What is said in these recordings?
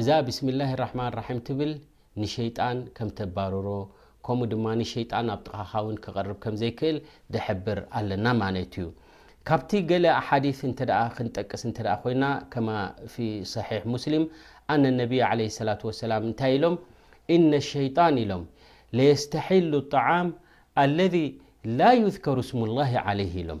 እዛ ቢስሚላሂ ራሕማን ራሒም ትብል ንሸይጣን ከም ተባርሮ ከምኡ ድማ ሸይጣን ኣብ ጥቓኻ ውን ክቐርብ ከም ዘይክእል ድሕብር ኣለና ማለት እዩ ካብቲ ገለ ኣሓዲስ እንተ ክንጠቅስ እንተ ኮይና ከማ ፊ ሰሒሕ ሙስሊም ኣነ ነቢይ ዓለይሂ ሰላቱ ወሰላም እንታይ ኢሎም ኢነ ሸይጣን ኢሎም ለየስተሒሉ ጣዓም ኣለዚ ላ ዩዝከሩ ስሙላሂ ዓለይሂ ኢሎም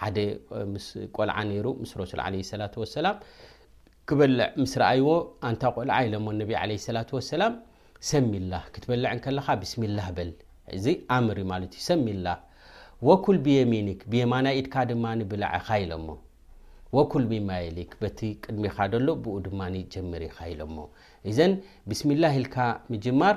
ሓደ ምስ ቆልዓ ነይሩ ምስ ረሱል ዓለይሂ ሰላቱ ወሰላም ክበልዕ ምስ ረኣይዎ ኣንታ ቆልዓ ኢሎሞ ነቢ ዓለይሂ ሰላቱ ወሰላም ሰሚላህ ክትበልዕ እንከለኻ ብስሚላህ በል እዚ ኣምር እዩ ማለት እዩ ሰሚላህ ወኩል ብየሚኒክ ብየማና ኢድካ ድማ ብላዕ ኢኻ ኢሎሞ ወኩል ሚማ የሊክ በቲ ቅድሚኻ ደሎ ብኡ ድማ ጀምር ኢኻ ኢሎሞ እዘን ብስሚላህ ኢልካ ምጅማር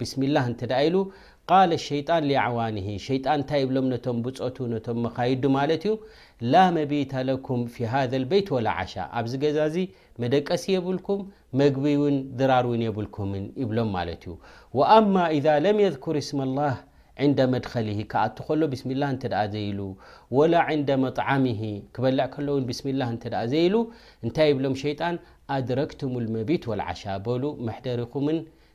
ቢስሚላህ እንተ ደኣ ኢሉ፣ ቃለ ሸይጣን ሊኣዕዋኒሂ፣ ሸይጣን እንታይ ይብሎም ነቶም ብጾቱ፣ ነቶም መኻይዱ ማለት እዩ፣ ላ መቢተ ለኩም ፊ ሃዘል በይት ወላ ዓሻ፣ ኣብዚ ገዛ እዚ መደቀሲ የብልኩም፣ መግቢውን ድራርውን የብልኩምን ይብሎም ማለት እዩ። ወኣማ ኢዛ ለም የዝኩር ስመላህ ዕንደ መድኸሊሂ፣ ክኣቱ ከሎ ቢስሚላህ እንተ ደኣ ዘይሉ፣ ወላ ዕንደ መጥዓሚሂ፣ ክበልዕ ከሎ እውን ቢስሚላህ እንተ ደኣ ዘይሉ፣ እንታይ ይብሎም ሸይጣን፣ ኣድረክቱሙል መቢት ወልዓሻ፣ በሉ መሕደሪኹምን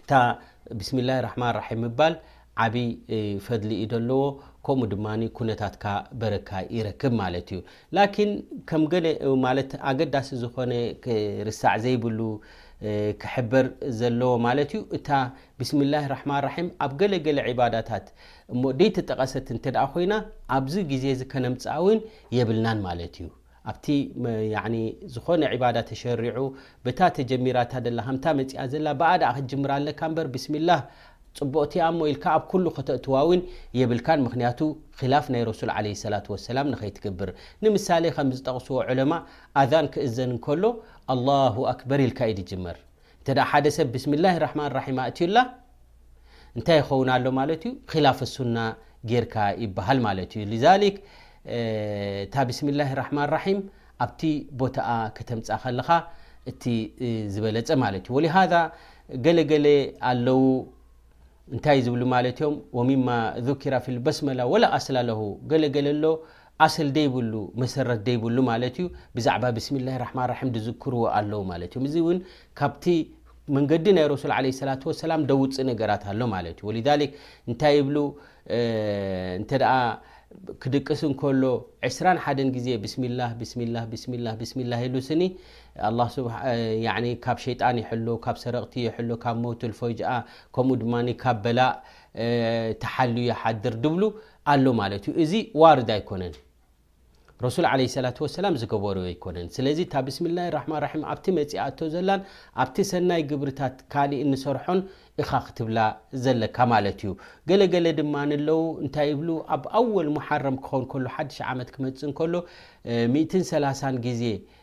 እታ ብስሚላህ ራሕማን ራሒም ምባል ዓቢ ፈድሊ እዩ ዘለዎ ከምኡ ድማ ኩነታትካ በረካ ይረክብ ማለት እዩ ላኪን ከም ገለ ማለት ኣገዳሲ ዝኮነ ክርሳዕ ዘይብሉ ክሕበር ዘለዎ ማለት እዩ እታ ብስሚላ ራሕማን ራሒም ኣብ ገለገለ ዕባዳታት እሞ ደይተጠቐሰት እንተ ኮይና ኣብዚ ግዜ እዚ ከነምፅኣ እውን የብልናን ማለት እዩ ኣብቲ ያኒ ዝኾነ ዒባዳ ተሸሪዑ በታ ተጀሚራታ ደላ ከምታ መጺኣ ዘላ ብኣ ደኣ ክትጅምራ ኣለካ እምበር ብስሚላህ ጽቡቕቲ እያ እሞ ኢልካ ኣብ ኩሉ ከተእትዋ እውን የብልካን ምኽንያቱ ኺላፍ ናይ ረሱል ዓለይሂ ሰላቱ ወሰላም ንኸይትገብር ንምሳሌ ከም ዝጠቕስዎ ዑለማ ኣዛን ክእዘን እንከሎ ኣላሁ ኣክበር ኢልካ እዩ ዝጅመር እንተ ሓደ ሰብ ብስሚላሂ ራሕማን ራሒም ኣእትዩላ እንታይ ይኸውን ኣሎ ማለት እዩ ኺላፍ ሱና ጌርካ ይበሃል ማለት እዩ ሊዛሊክ እታ ብስሚላህ ራሕማን ራሒም ኣብቲ ቦታኣ ከተምፃ ከለኻ እቲ ዝበለፀ ማለት እዩ ወሊሃዛ ገለገለ ኣለው እንታይ ዝብሉ ማለት እዮም ወሚማ ذኪራ ፊ ልበስመላ ወላ ኣስላ ለሁ ገለገለ ኣሎ ኣሰል ደይብሉ መሰረት ደይብሉ ማለት እዩ ብዛዕባ ብስሚላህ ራሕማን ራሒም ድዝክርዎ ኣለው ማለት እዮም እዚ እውን ካብቲ መንገዲ ናይ ረሱል ዓለ ሰላት ወሰላም ደውፅእ ነገራት ኣሎ ማለት እዩ ወሊዛሊክ እንታይ ይብሉ እንተ ደኣ ክድቅስ እንከሎ ዕስራን ሓደን ግዜ ብስሚላ ብስሚላ ብስሚላ ብስሚላ ኢሉ ስኒ ካብ ሸይጣን ይሕሎ ካብ ሰረቕቲ ይሕሎ ካብ መውት ልፎጅኣ ከምኡ ድማ ካብ በላእ ተሓልዩ ይሓድር ድብሉ ኣሎ ማለት እዩ እዚ ዋርድ ኣይኮነን ረሱል ዓለይሂ ሰላቱ ወሰላም ዝገበርዎ ኣይኮነን ስለዚ እታ ብስሚላሂ ራሕማን ራሒም ኣብቲ መጺኣቶ ዘላን ኣብቲ ሰናይ ግብርታት ካሊእ እንሰርሖን ኢኻ ክትብላ ዘለካ ማለት እዩ ገለ ገለ ድማ ንለው እንታይ ይብሉ ኣብ ኣወል ሙሓረም ክኾን ከሎ ሓድሽ ዓመት ክመጽእ እንከሎ ሚእትን ሰላሳን ግዜ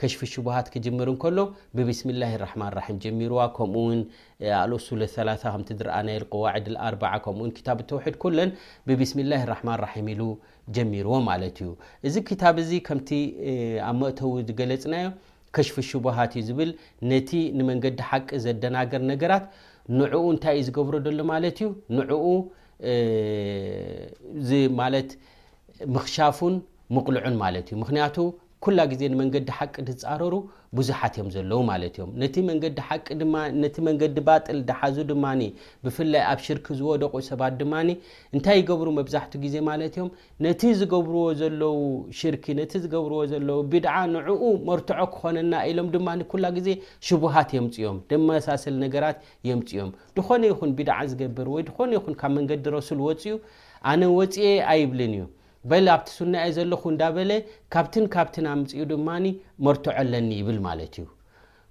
ከሽፊ ሹቡሃት ክጅምር እንከሎ ብቢስሚላሂ ራሕማን ራሒም ጀሚርዋ ከምኡ ውን ኣልኡሱለ ሰላሳ ከምቲ ድርኣናዮ ኣልቀዋዒድ ኣልኣርባዓ ከምኡ ውን ክታብ ተውሒድ ኩለን ብቢስሚላሂ ራሕማን ራሒም ኢሉ ጀሚርዎ ማለት እዩ እዚ ክታብ እዚ ከምቲ ኣብ መእተዊ ዝገለጽናዮ ከሽፊ ሹቡሃት እዩ ዝብል ነቲ ንመንገዲ ሓቂ ዘደናግር ነገራት ንዕኡ እንታይ እዩ ዝገብሮ ዘሎ ማለት እዩ ንዕኡ እዚ ማለት ምኽሻፉን ምቕልዑን ማለት እዩ ምክንያቱ ኩላ ግዜ ንመንገዲ ሓቂ ድጻረሩ ብዙሓት እዮም ዘለዉ ማለት እዮም። ነቲ መንገዲ ሓቂ ድማ ነቲ መንገዲ ባጥል ድሓዙ ድማ ብፍላይ ኣብ ሽርኪ ዝወደቁ ሰባት ድማ እንታይ ይገብሩ መብዛሕቱ ግዜ ማለት እዮም ነቲ ዝገብርዎ ዘለዉ ሽርኪ ነቲ ዝገብርዎ ዘለዉ ቢድዓ ንዕኡ መርትዖ ክኾነና ኢሎም ድማ ኩላ ግዜ ሽቡሃት የምጽዮም ደመሳሰል ነገራት የምጽዮም ድኾነ ይኹን ቢድዓ ዝገብር ወይ ድኾነ ይኹን ካብ መንገዲ ረሱል ወጽዩ ኣነ ወጽየ ኣይብልን እዩ በል ኣብቲ ሱና'የ ዘለኹ እንዳበለ ካብትን ካብትን ኣምጺኡ ድማ መርትዖ ኣለኒ ይብል ማለት እዩ።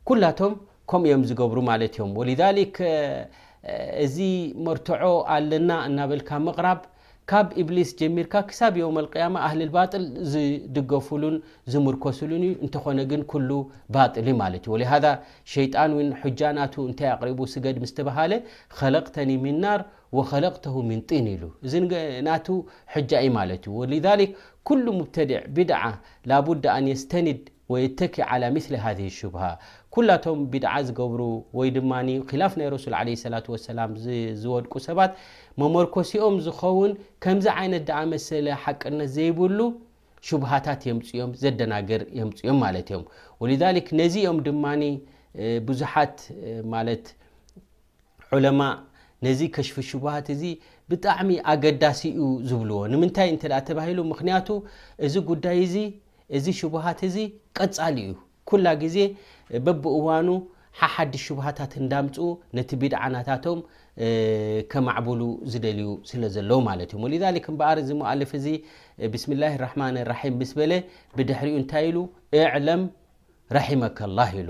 ኩላቶም ከምኡ እዮም ዝገብሩ ማለት እዮም። ወሊዛሊክ እዚ መርትዖ ኣለና እናበልካ ምቕራብ ካብ ኢብሊስ ጀሚርካ ክሳብ የውመል ቅያማ ኣህሊል ባጥል ዝድገፉሉን ዝምርኮሱሉን እዩ። እንተኾነ ግን ኩሉ ባጥል እዩ ማለት እዩ። ወሊሃዛ ሸይጣን እውን ሑጃ ናቱ እንታይ ኣቕሪቡ ስገድ ምስ ተባሃለ ኸለቅተኒ ሚን ናር ወኸለቅተሁ ሚን ጢን ኢሉ እዚ ናቱ ሑጃ ኢዩ ማለት ኢዩ ወሊዛሊክ ኩሉ ሙብተዲዕ ቢድዓ ላቡዳ ኣን የስተኒድ ወየተኪ ዓላ ሚስሊ ሃዚህ ሹብሃ ኩላ እቶም ቢድዓ ዝገብሩ ወይ ድማ ኺላፍ ናይ ረሱል ዓለይሂ ሰላቱ ወሰላም ዝወድቁ ሰባት መመርኮሲኦም ዝኸውን ከምዚ ዓይነት ደኣ መሰለ ሓቅነት ዘይብሉ ሹብሃታት የምጽኡ እዮም ዘደናግር የምጽኡ እዮም ማለት እዮም ወሊዛሊክ ነዚ እዮም ድማ ብዙሓት ማለት ዑለማእ ነዚ ከሽፊ ሹብሃት እዚ ብጣዕሚ ኣገዳሲ እዩ ዝብልዎ። ንምንታይ እንተ ተባሂሉ ምኽንያቱ እዚ ጉዳይ እዚ እዚ ሹብሃት እዚ ቀጻሊ እዩ። ኩላ ግዜ በብእዋኑ ሓሓድሽ ሹብሃታት እንዳምጽኡ ነቲ ቢድዓ ናታቶም ከማዕብሉ ዝደልዩ ስለ ዘለዉ ማለት እዮም። ወሊዛሊክ እምበኣር እዚ ሙኣልፍ እዚ ብስሚላሂ ራሕማኒ ራሒም ምስ በለ ብድሕሪኡ እንታይ ኢሉ እዕለም ረሒመከላህ ኢሉ።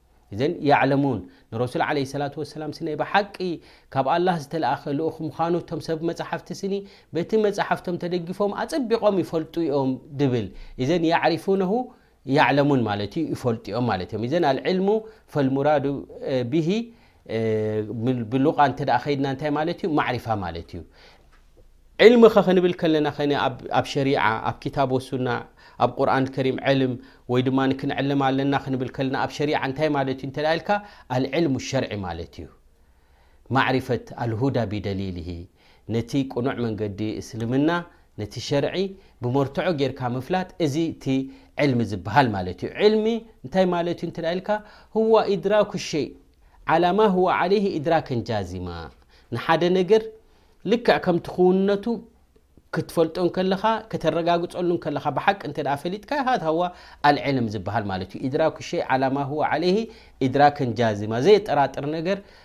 እዘን ያዕለሙን ንረሱል ዓለይሂ ሰላቱ ወሰላምሲ ናይ ብሓቂ ካብ ኣላህ ዝተልኣኸ ልኡኽ ምዃኑ እቶም ሰብ መጻሕፍቲ ስኒ በቲ መጻሕፍቶም ተደጊፎም ኣጸቢቖም ይፈልጡ እዮም ድብል እዘን ያዕሪፉነሁ ያዕለሙን ማለት እዩ ይፈልጡ እዮም ማለት እዮም እዘን ኣልዕልሙ ፈልሙራዱ ብሂ ብሉቃ እንተ ከይድና እንታይ ማለት እዩ ማዕሪፋ ማለት እዩ ዕልሚ ከ ክንብል ከለና ከ ኣብ ሸሪዓ ኣብ ክታብ ወሱና ኣብ ቁርን ከሪም ዕልም ወይ ድማ ክንዕልም ኣለና ክንብል ከለና ኣብ ሸሪዓ እንታይ ማለት እዩ እንተዳ ኢልካ ኣልዕልሙ ሸርዒ ማለት እዩ ማዕሪፈት ኣልሁዳ ብደሊልሂ ነቲ ቅኑዕ መንገዲ እስልምና ነቲ ሸርዒ ብመርትዖ ጌርካ ምፍላጥ እዚ እቲ ዕልሚ ዝበሃል ማለት እዩ። ዕልሚ እንታይ ማለት እዩ እንተ ኢልካ ሁዋ ኢድራኩ ሸይ ዓላ ማ ሁወ ዓለይህ ኢድራከን ጃዚማ ንሓደ ነገር ልክዕ ከምቲ ክውንነቱ ክትፈልጦ እንከለኻ ከተረጋግጸሉ እንከለኻ ብሓቂ እንተ ፈሊጥካ ሃዛ ሁዋ ኣልዕልም ዝበሃል ማለት እዩ። ኢድራኩ ሸይ ዓላ ማ ሁወ ዓለይህ ኢድራከን ጃዚማ ዘየጠራጥር ነገር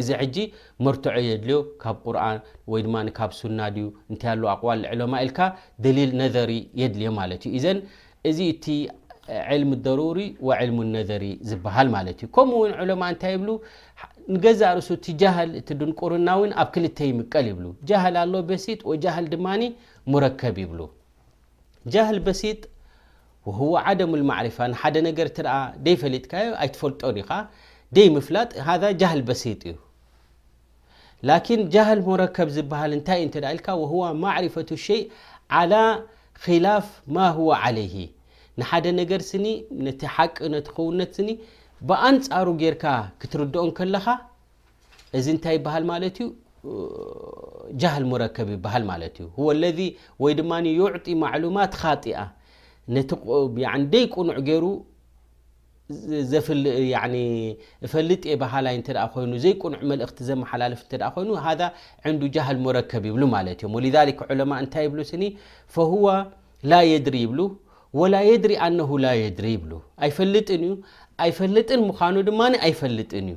እዚ ሕጂ መርትዖ የድልዮ ካብ ቁርኣን ወይ ድማ ካብ ሱና ድዩ እንታይ ኣሎ ኣቅዋል ልዕለማ ኢልካ ደሊል ነዘሪ የድልዮ ማለት እዩ ኢዘን እዚ እቲ ዕልም ደሩሪ ወዕልሙ ነዘሪ ዝበሃል ማለት እዩ ከምኡ ውን ዑለማ እንታይ ይብሉ ንገዛእ ርእሱ እቲ ጃህል እቲ ድንቁርና ውን ኣብ ክልተ ይምቀል ይብሉ ጃህል ኣሎ በሲጥ ወጃህል ድማ ሙረከብ ይብሉ ጃህል በሲጥ ወሁወ ዓደሙል ማዕሪፋ ንሓደ ነገር እተ ደይፈሊጥካዮ ኣይትፈልጦን ኢኻ ደይ ምፍላጥ ሃዛ ጃህል በሲጥ እዩ ላኪን ጃህል ሞረከብ ዝበሃል እንታይ እዩ እተ ኢልካ ወህዋ ማዕሪፈቱ ሸይ ዓላ ኪላፍ ማ ሁወ ዓለይሂ ንሓደ ነገር ስኒ ነቲ ሓቂ ነቲ ክውነት ስኒ ብኣንጻሩ ጌርካ ክትርድኦ ከለኻ እዚ እንታይ ይበሃል ማለት እዩ ጃህል ሙረከብ ይበሃል ማለት እዩ ሁወ ለዚ ወይ ድማ ዩዕጢ ማዕሉማት ኻጢኣ ነቲ ደይ ቁኑዕ ገይሩ እፈልጥ እየ በሃላይ እተ ኮይኑ ዘይቁኑዕ መልእኽቲ ዘመሓላልፍ እተ ኮይኑ ሃ ዕንዱ ጃሃል ሙረከብ ይብሉ ማለት እዮም ወ ዑለማ እንታይ ይብሉ ስኒ ፈሁዋ ላ የድሪ ይብሉ ወላ የድሪ ኣነሁ ላ የድሪ ይብሉ ኣይፈልጥን እዩ ኣይፈልጥን ምዃኑ ድማ ኣይፈልጥን እዩ